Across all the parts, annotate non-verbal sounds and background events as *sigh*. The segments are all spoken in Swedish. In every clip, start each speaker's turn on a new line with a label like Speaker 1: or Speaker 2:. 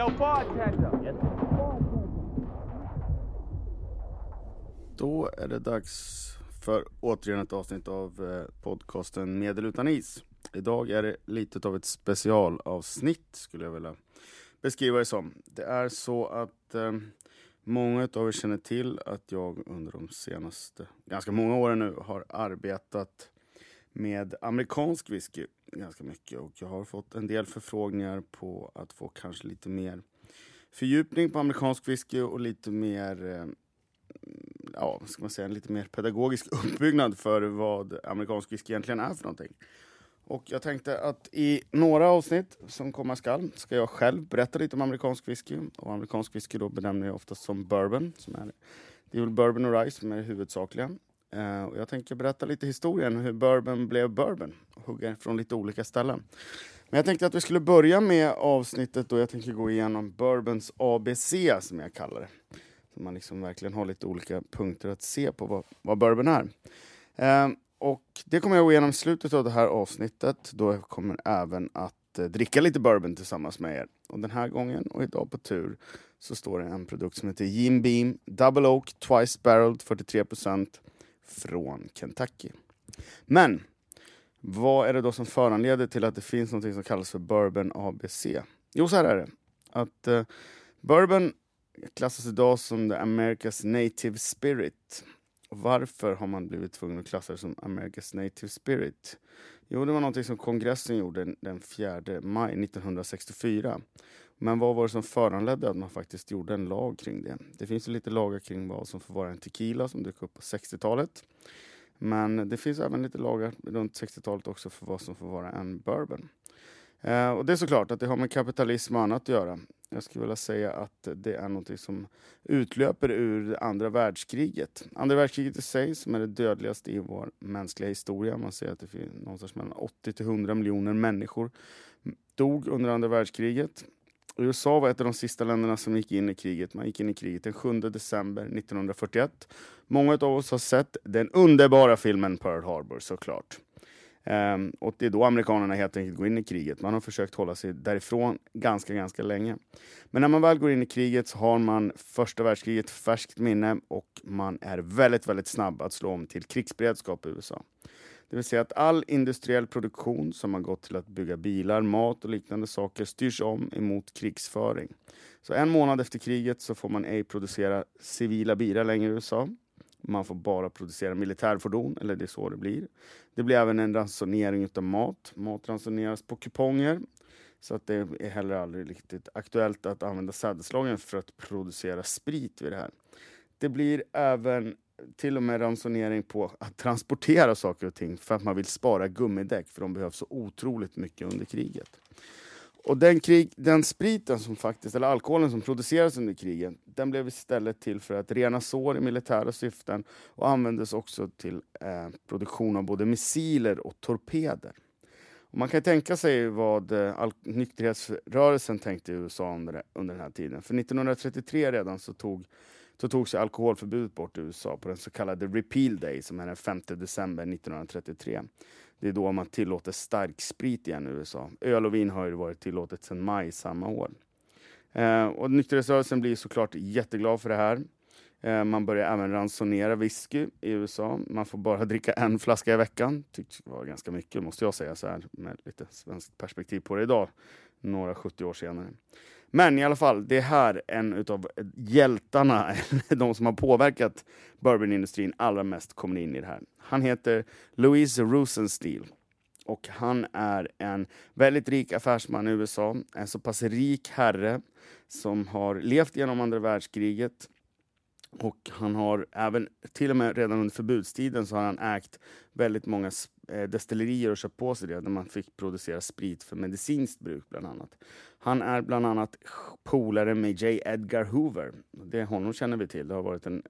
Speaker 1: Yo, bartender! Yes.
Speaker 2: Då är det dags för återigen ett avsnitt av eh, podcasten Medel utan is. Idag är det lite av ett specialavsnitt skulle jag vilja beskriva det som. Det är så att eh, många av er känner till att jag under de senaste, ganska många åren nu, har arbetat med amerikansk whisky ganska mycket och jag har fått en del förfrågningar på att få kanske lite mer fördjupning på amerikansk whisky och lite mer eh, ja, ska man säga, en lite mer pedagogisk *laughs* uppbyggnad för vad amerikansk whisky egentligen är för någonting. Och jag tänkte att i några avsnitt som komma skall ska jag själv berätta lite om amerikansk whisky. Och amerikansk whisky då benämner jag oftast som bourbon. Som är, det är väl bourbon och rice som är det huvudsakliga. Uh, och jag tänker berätta lite historien hur bourbon blev bourbon. Och hugga från lite olika ställen. Men jag tänkte att vi skulle börja med avsnittet då jag tänker gå igenom bourbons ABC som jag kallar det. Så man liksom verkligen har lite olika punkter att se på vad, vad bourbon är. Uh, och det kommer jag gå igenom i slutet av det här avsnittet. Då jag kommer även att eh, dricka lite bourbon tillsammans med er. Och den här gången och idag på tur så står det en produkt som heter Jim Beam Double Oak Twice Barreled 43% från Kentucky. Men vad är det då som föranleder till att det finns något som kallas för Bourbon ABC? Jo, så här är det. Att eh, Bourbon klassas idag som the America's Native Spirit. Och varför har man blivit tvungen att klassa det som America's Native Spirit? Jo, det var något som kongressen gjorde den 4 maj 1964. Men vad var det som föranledde att man faktiskt gjorde en lag kring det? Det finns ju lite lagar kring vad som får vara en tequila som dök upp på 60-talet. Men det finns även lite lagar runt 60-talet också för vad som får vara en bourbon. Eh, och det är såklart att det har med kapitalism och annat att göra. Jag skulle vilja säga att det är något som utlöper ur andra världskriget. Andra världskriget i sig, som är det dödligaste i vår mänskliga historia. Man säger att det finns någonstans mellan 80 till 100 miljoner människor dog under andra världskriget. USA var ett av de sista länderna som gick in i kriget. Man gick in i kriget den 7 december 1941. Många av oss har sett den underbara filmen Pearl Harbor såklart. Um, och det är då amerikanerna helt enkelt går in i kriget. Man har försökt hålla sig därifrån ganska, ganska länge. Men när man väl går in i kriget så har man första världskriget färskt minne och man är väldigt, väldigt snabb att slå om till krigsberedskap i USA. Det vill säga att all industriell produktion som har gått till att bygga bilar, mat och liknande saker styrs om emot krigsföring. Så en månad efter kriget så får man ej producera civila bilar längre i USA. Man får bara producera militärfordon, eller det är så det blir. Det blir även en ransonering av mat. Mat ransoneras på kuponger. Så att det är heller aldrig riktigt aktuellt att använda sädeslagen för att producera sprit vid det här. Det blir även till och med ransonering på att transportera saker och ting för att man vill spara gummidäck för de behövs så otroligt mycket under kriget. Och den, krig, den spriten som faktiskt, eller alkoholen som producerades under kriget, den blev istället till för att rena sår i militära syften och användes också till eh, produktion av både missiler och torpeder. Och man kan tänka sig vad eh, nykterhetsrörelsen tänkte i USA under, under den här tiden. För 1933 redan så tog så tog sig alkoholförbudet bort i USA på den så kallade Repeal Day som är den 5 december 1933. Det är då man tillåter stark sprit igen i USA. Öl och vin har ju varit tillåtet sedan maj samma år. Eh, och nykterhetsrörelsen blir såklart jätteglad för det här. Eh, man börjar även ransonera whisky i USA. Man får bara *laughs* dricka en flaska i veckan. Det var ganska mycket måste jag säga så här med lite svenskt perspektiv på det idag. Några 70 år senare. Men i alla fall, det är här en av hjältarna, *laughs* de som har påverkat bourbonindustrin allra mest, kommer in i det här. Han heter Louise Rosenstiel. Och han är en väldigt rik affärsman i USA, en så pass rik herre som har levt genom andra världskriget. Och han har även, till och med redan under förbudstiden, så har han ägt väldigt många eh, destillerier och köpt på sig det, där man fick producera sprit för medicinskt bruk bland annat. Han är bland annat polare med J. Edgar Hoover. Det honom känner vi till. Det har varit en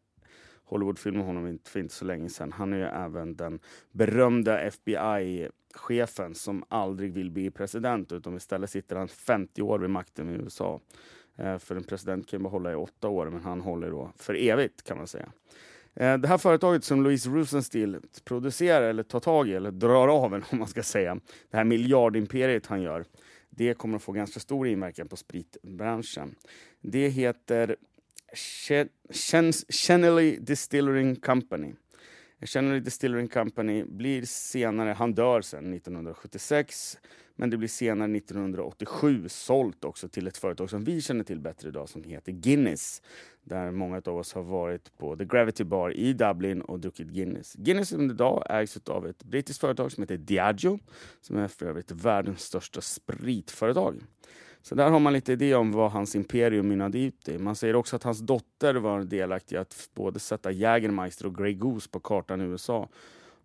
Speaker 2: Hollywoodfilm med honom för inte så länge sedan. Han är ju även den berömda FBI-chefen som aldrig vill bli president utan istället sitter han 50 år vid makten i USA. Eh, för en president kan ju bara hålla i åtta år, men han håller då för evigt kan man säga. Eh, det här företaget som Louise Rosenstiel producerar eller tar tag i, eller drar av *laughs* en om man ska säga, det här miljardimperiet han gör, Det kommer att få ganska stor inverkan på spritbranschen. Det heter Chenelly Distillering Company. Chenelly Distillery Company blir senare, han dör sen 1976, men det blir senare 1987 sålt också till ett företag som vi känner till bättre idag som heter Guinness. Där många av oss har varit på The Gravity Bar i Dublin och druckit Guinness. Guinness idag ägs av ett brittiskt företag som heter Diageo som är för övrigt världens största spritföretag. Så där har man lite idé om vad hans imperium mynnade ut i. Man säger också att hans dotter var delaktig i att både sätta Jägermeister och Grey Goose på kartan i USA.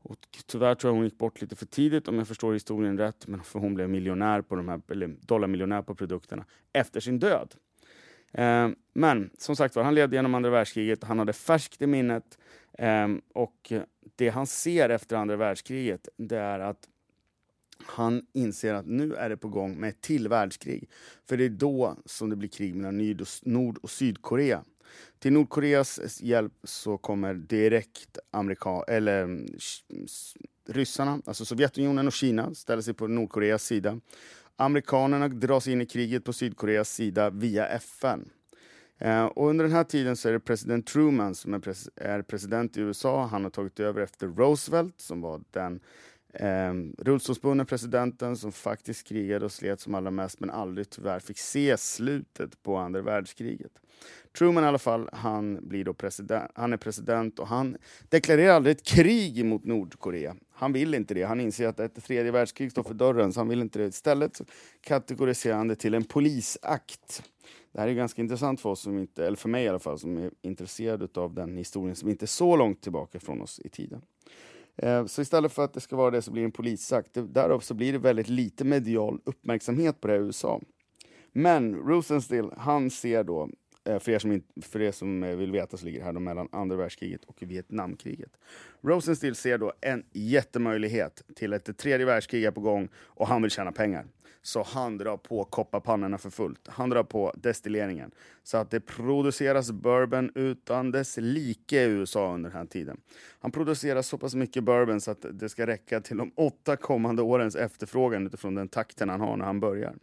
Speaker 2: Och tyvärr tror jag hon gick bort lite för tidigt om jag förstår historien rätt. Men för *laughs* hon blev miljonär på de här, eller dollarmiljonär på produkterna efter sin död. Eh, men som sagt var, han levde genom andra världskriget. Han hade färskt i minnet. Eh, och det han ser efter andra världskriget, det är att han inser att nu är det på gång med ett till världskrig. För det är då som det blir krig mellan Nord och Sydkorea. Till Nordkoreas hjälp så kommer direkt Amerika eller mm, ryssarna, alltså Sovjetunionen och Kina, ställer sig på Nordkoreas sida. Amerikanerna dras in i kriget på Sydkoreas sida via FN. Eh, och under den här tiden så är det president Truman som är, pres är president i USA. Han har tagit över efter Roosevelt som var den Eh, rullstolsbundna presidenten som faktiskt krigade och slet som allra mest men aldrig tyvärr fick se slutet på andra världskriget. Truman i alla fall, han, blir då president, han är president och han deklarerar aldrig ett krig mot Nordkorea. Han vill inte det. Han inser att ett tredje världskrig står för dörren, så han vill inte det. Istället kategoriserar han det till en polisakt. Det här är ganska intressant för oss, som inte, eller för mig i alla fall, som är intresserad av den historien som inte är så långt tillbaka från oss i tiden. Eh, så istället för att det ska vara det så blir det en polisakt. Därav så blir det väldigt lite medial uppmärksamhet på det här i USA. Men Rosenstiel, han ser då, eh, för er som, för er som eh, vill veta så ligger det här då mellan andra världskriget och Vietnamkriget. Rosenstiel ser då en jättemöjlighet till att ett tredje världskrig är på gång och han vill tjäna pengar. Så han drar på kopparpannorna för fullt. Han drar på destilleringen. Så att det produceras bourbon utan dess like i USA under den här tiden. Han producerar så pass mycket bourbon så att det ska räcka till de åtta kommande årens efterfrågan utifrån den takten han har när han börjar.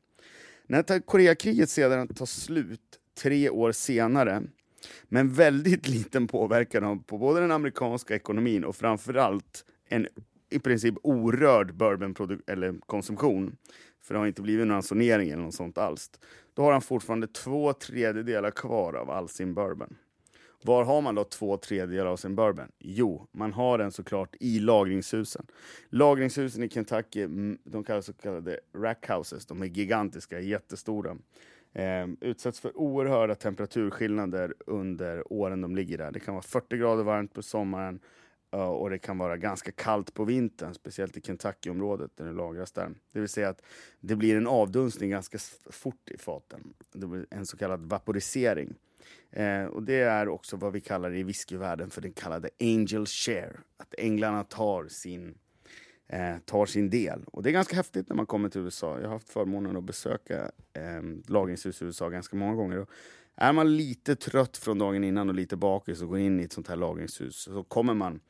Speaker 2: När Koreakriget sedan tar slut tre år senare men väldigt *laughs* liten påverkan på både den amerikanska ekonomin och framförallt en i princip orörd bourbon-konsumtion för det har inte blivit någon ransonering eller något sånt alls. Då har han fortfarande två tredjedelar kvar av all sin bourbon. Var har man då två tredjedelar av sin bourbon? Jo, man har den såklart i lagringshusen. Lagringshusen i Kentucky, mm, de kallas så kallade rackhouses. De är gigantiska, jättestora. Eh, utsätts för oerhörda temperaturskillnader under åren de ligger där. Det kan vara 40 grader varmt på sommaren och det kan vara ganska kallt på vintern, speciellt i Kentucky-området där det lagras där. Det vill säga att det blir en avdunstning ganska fort i faten. Det blir en så kallad vaporisering. Eh, och det är också vad vi kallar i whiskyvärlden för den kallade angel share. Att änglarna tar sin, eh, tar sin del. Och det är ganska häftigt när man kommer till USA. Jag har haft förmånen att besöka eh, lagringshus i USA ganska många gånger. Och är man lite trött från dagen innan och lite bakis och går in i ett sånt här lagringshus så kommer man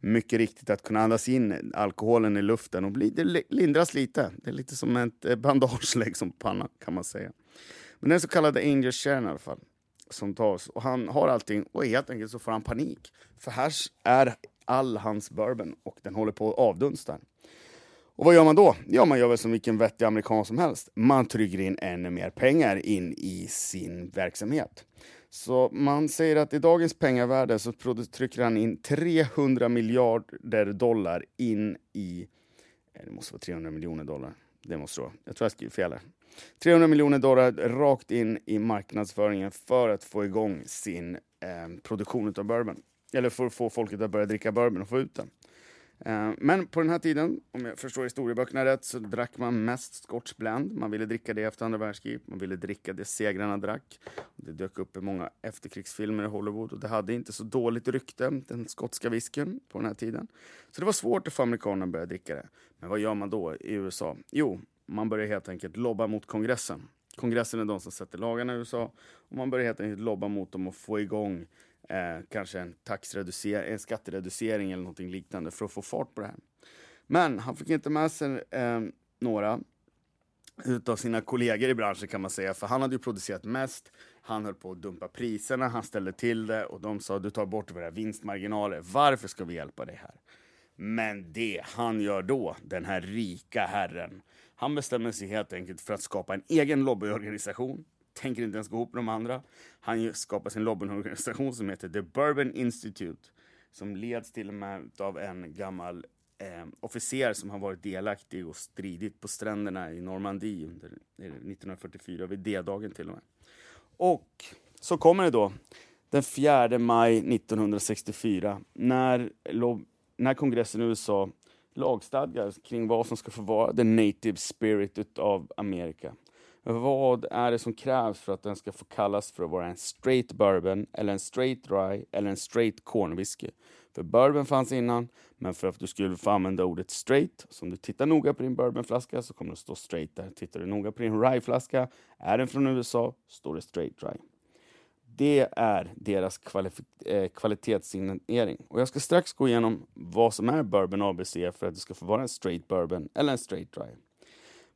Speaker 2: mycket riktigt att kunna andas in alkoholen i luften och bli, det lindras lite. Det är lite som ett eh, bandage läggs som panna kan man säga. Men den så kallade Angel Sharon i alla fall som tas och han har allting och helt enkelt så får han panik. För här är all hans bourbon och den håller på att avdunsta. Och vad gör man då? Ja, man gör väl som vilken vettig amerikan som helst. Man trycker in ännu mer pengar in i sin verksamhet. Så man säger att i dagens pengavärde så trycker han in 300 miljarder dollar in i... Eh, det måste vara 300 miljoner dollar. Det måste det vara. Jag tror jag skriver fel här. 300 miljoner dollar rakt in i marknadsföringen för att få igång sin eh, produktion av bourbon. Eller för att få folket att börja dricka bourbon och få ut den. Eh, men på den här tiden, om jag förstår historieböckerna rätt, så drack man mest Scotch Blend. Man ville dricka det efter andra världskriget. Man ville dricka det segrarna drack. Det dök upp i många efterkrigsfilmer i Hollywood och det hade inte så dåligt rykte, den skotska whiskyn, på den här tiden. Så det var svårt för amerikanerna att börja dricka det. Men vad gör man då i USA? Jo, man börjar helt enkelt lobba mot kongressen. Kongressen är de som sätter lagarna i USA och man börjar helt enkelt lobba mot dem och få igång eh, kanske en, en skattereducering eller någonting liknande för att få fart på det här. Men han fick inte med sig eh, några. utav sina kollegor i branschen kan man säga, för han hade ju producerat mest. Han höll på att dumpa priserna, han ställde till det och de sa du tar bort våra vinstmarginaler. Varför ska vi hjälpa dig här? Men det han gör då, den här rika herren, han bestämmer sig helt enkelt för att skapa en egen lobbyorganisation. Tänker inte ens gå ihop med de andra. Han skapar sin lobbyorganisation som heter The Bourbon Institute. Som leds till och med av en gammal eh, officer som har varit delaktig och stridit på stränderna i Normandie under 1944, vid D-dagen till och med. Och så kommer det då den 4 maj 1964 när, när kongressen i USA lagstadgar kring vad som ska få vara the native spirit av Amerika. Vad är det som krävs för att den ska få kallas för att vara en straight bourbon, eller en straight dry, eller en straight corn whisky? För bourbon fanns innan, men för att du skulle få använda ordet straight, så om du tittar noga på din bourbonflaska så kommer det stå straight där. Tittar du noga på din ryeflaska, är den från USA, står det straight dry. Det är deras eh, kvalitetssignering. Och jag ska strax gå igenom vad som är Bourbon ABC för att det ska få vara en straight bourbon eller en straight dry.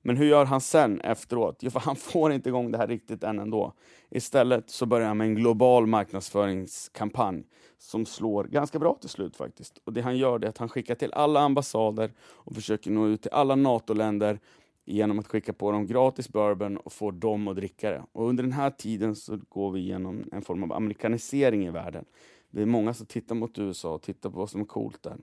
Speaker 2: Men hur gör han sen efteråt? Jo, för han får inte igång det här riktigt än ändå. Istället så börjar han med en global marknadsföringskampanj som slår ganska bra till slut faktiskt. Och det han gör är att han skickar till alla ambassader och försöker nå ut till alla NATO-länder genom att skicka på dem gratis bourbon och få dem att dricka det. Och under den här tiden så går vi igenom en form av amerikanisering i världen. Det är många som tittar mot USA och tittar på vad som är coolt där.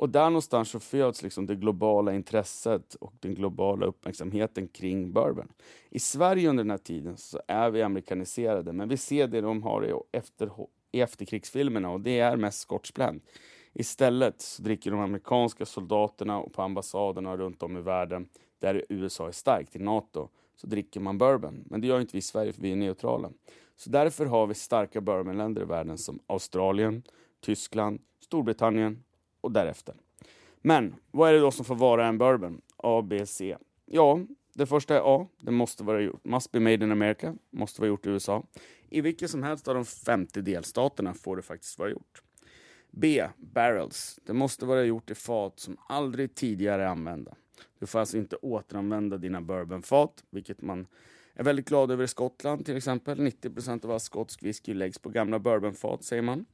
Speaker 2: Och där någonstans så föds liksom det globala intresset och den globala uppmärksamheten kring bourbon. I Sverige under den här tiden så är vi amerikaniserade, men vi ser det de har i, efter, i efterkrigsfilmerna och det är mest Scotch blend. Istället så dricker de amerikanska soldaterna och på ambassaderna runt om i världen, där USA är starkt, i NATO, så dricker man bourbon. Men det gör inte vi i Sverige för vi är neutrala. Så därför har vi starka bourbonländer i världen som Australien, Tyskland, Storbritannien och därefter. Men vad är det då som får vara en bourbon? A, B, C. Ja, det första är A. Det måste vara gjort. Must be made in America. Måste vara gjort i USA. I vilken som helst av de 50 delstaterna får det faktiskt vara gjort. B. Barrels. Det måste vara gjort i fat som aldrig tidigare är använda. Du får alltså inte återanvända dina bourbonfat, vilket man är väldigt glad över Skottland till exempel. 90% av all skotsk whisky läggs på gamla bourbonfat, säger man.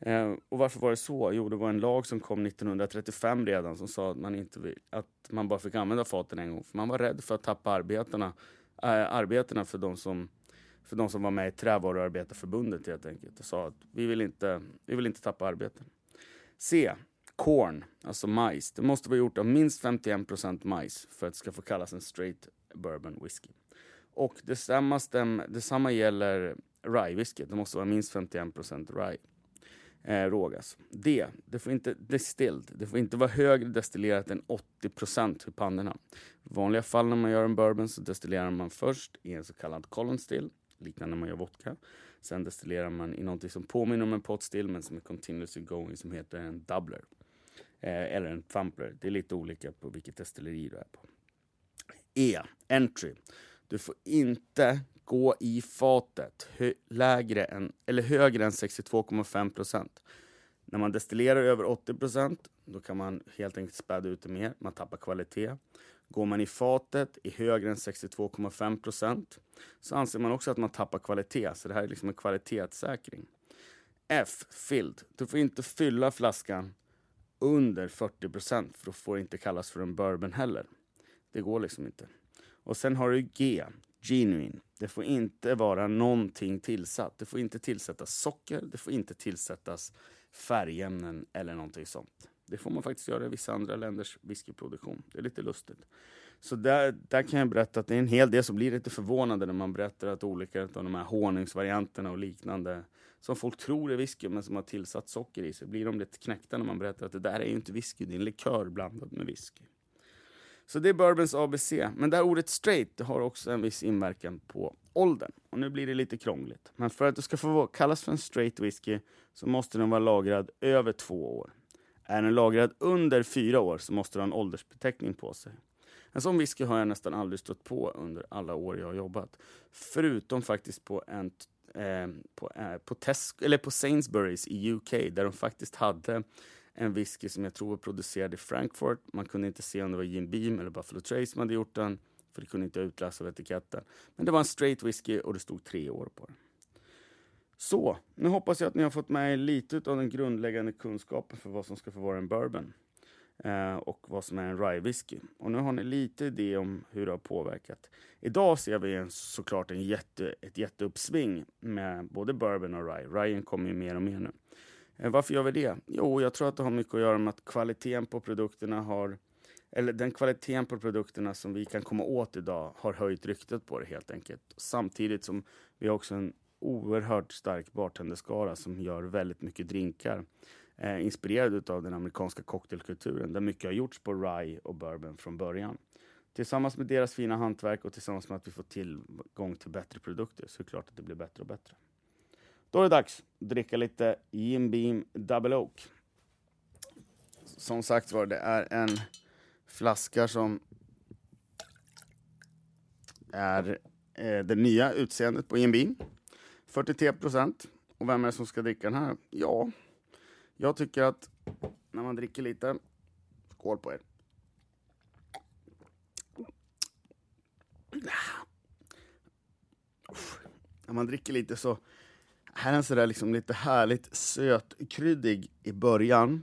Speaker 2: Eh, och varför var det så? Jo, det var en lag som kom 1935 redan som sa att man, inte vill, att man bara fick använda faten en gång. För man var rädd för att tappa arbetarna, eh, äh, arbetena för de som för de som var med i Trävaruarbetarförbundet helt enkelt och sa att vi vill inte, vi vill inte tappa arbeten. C. Corn, alltså majs. Det måste vara gjort av minst 51% majs för att det ska få kallas en straight bourbon whisky. Och detsamma, stäm, detsamma gäller rye whisky. Det måste vara minst 51 rye. Eh, rågas. D. Det får inte distilled. Det får inte vara högre destillerat än 80 i pannorna. I vanliga fall när man gör en bourbon så destillerar man först i en så kallad column still, liknande när man gör vodka. Sen destillerar man i något som påminner om en pot still men som är continuously going som heter en doubler. Eh, eller en Thumpler. Det är lite olika på vilket destilleri du är på. E. Entry. Du får inte gå i fatet lägre än, eller högre än 62,5 procent. När man destillerar över 80 procent, då kan man helt enkelt späda ut det mer. Man tappar kvalitet. Går man i fatet i högre än 62,5 procent så anser man också att man tappar kvalitet. Så det här är liksom en kvalitetssäkring. F. Filled. Du får inte fylla flaskan under 40 procent för då får det inte kallas för en bourbon heller. Det går liksom inte. Och sen har du G, genuine. Det får inte vara någonting tillsatt. Det får inte tillsättas socker, det får inte tillsättas färgämnen eller någonting sånt. Det får man faktiskt göra i vissa andra länders whiskyproduktion. Det är lite lustigt. Så där, där kan jag berätta att det är en hel del som blir lite förvånade när man berättar att olika av de här honungsvarianterna och liknande som folk tror är whisky men som har tillsatt socker i sig, blir de lite knäckta när man berättar att det där är ju inte whisky, det är en likör blandad med whisky. Så det är bourbons ABC. Men det här ordet straight har också en viss inverkan på åldern. Och nu blir det lite krångligt. Men för att det ska få kallas för en straight whisky så måste den vara lagrad över två år. Är den lagrad under fyra år så måste den ha en åldersbeteckning på sig. En sån whisky har jag nästan aldrig stött på under alla år jag har jobbat. Förutom faktiskt på en eh, på, eh, på, Tesco, eller på Sainsbury's i UK där de faktiskt hade en whisky som jag tror var producerad i Frankfurt. Man kunde inte se om det var Jim Beam eller Buffalo Trace som hade gjort den. för det kunde inte utläsa av etiketten. Men det var en straight whisky och det stod tre år på den. Så, nu hoppas jag att ni har fått med er lite av den grundläggande kunskapen för vad som ska få vara en bourbon eh, och vad som är en rye whisky. Och nu har ni lite idé om hur det har påverkat. Idag ser vi en, såklart en jätte, ett jätteuppsving med både bourbon och rye. Ryen kommer ju mer och mer nu. Eh, varför gör vi det? Jo, jag tror att det har mycket att göra med att kvaliteten på produkterna har eller den kvaliteten på produkterna som vi kan komma åt idag har höjt ryktet på det helt enkelt. Samtidigt som vi har också en oerhört stark bartenderskara som gör väldigt mycket drinkar. Eh, inspirerad av den amerikanska cocktailkulturen där mycket har gjorts på rye och bourbon från början. Tillsammans med deras fina hantverk och tillsammans med att vi får tillgång till bättre produkter så är det klart att det blir bättre och bättre. Då är det dags att dricka lite Jim Beam Double Oak. Som sagt var, det är en flaska som är eh, det nya utseendet på Jim Beam. 43 procent. Och vem är det som ska dricka den här? Ja, jag tycker att när man dricker lite, skål på er. När man dricker lite så, här är den sådär liksom lite härligt sötkryddig i början.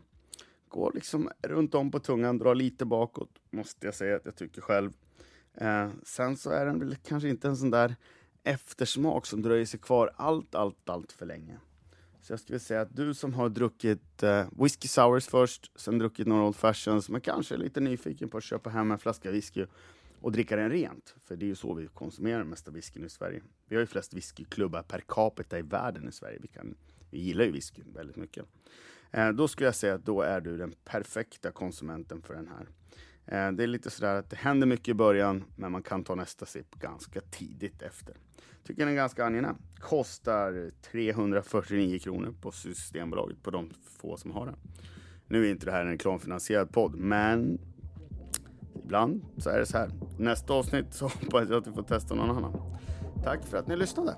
Speaker 2: Går liksom runt om på tungan, drar lite bakåt, måste jag säga att jag tycker själv. Eh, sen så är den väl kanske inte en sån där eftersmak som dröjer sig kvar allt, allt, allt för länge. Så jag skulle säga att du som har druckit eh, whisky sours först, sen druckit några old fashions, men kanske är lite nyfiken på att köpa hem en flaska whisky och dricka den rent. För det är ju så vi konsumerar den mesta whiskyn i Sverige. Vi har ju flest whiskyklubbar per capita i världen i Sverige. Vi, kan, vi gillar ju whisky väldigt mycket. Eh, då skulle jag säga att då är du den perfekta konsumenten för den här. Eh, det är lite sådär att det händer mycket i början, men man kan ta nästa sipp ganska tidigt efter. Tycker den är ganska angenäm. Kostar 349 kronor på Systembolaget på de få som har den. Nu är inte det här en reklamfinansierad podd, men ibland så är det så här. Nästa avsnitt så *laughs* hoppas jag att du får testa någon annan. Tack för att ni lyssnade.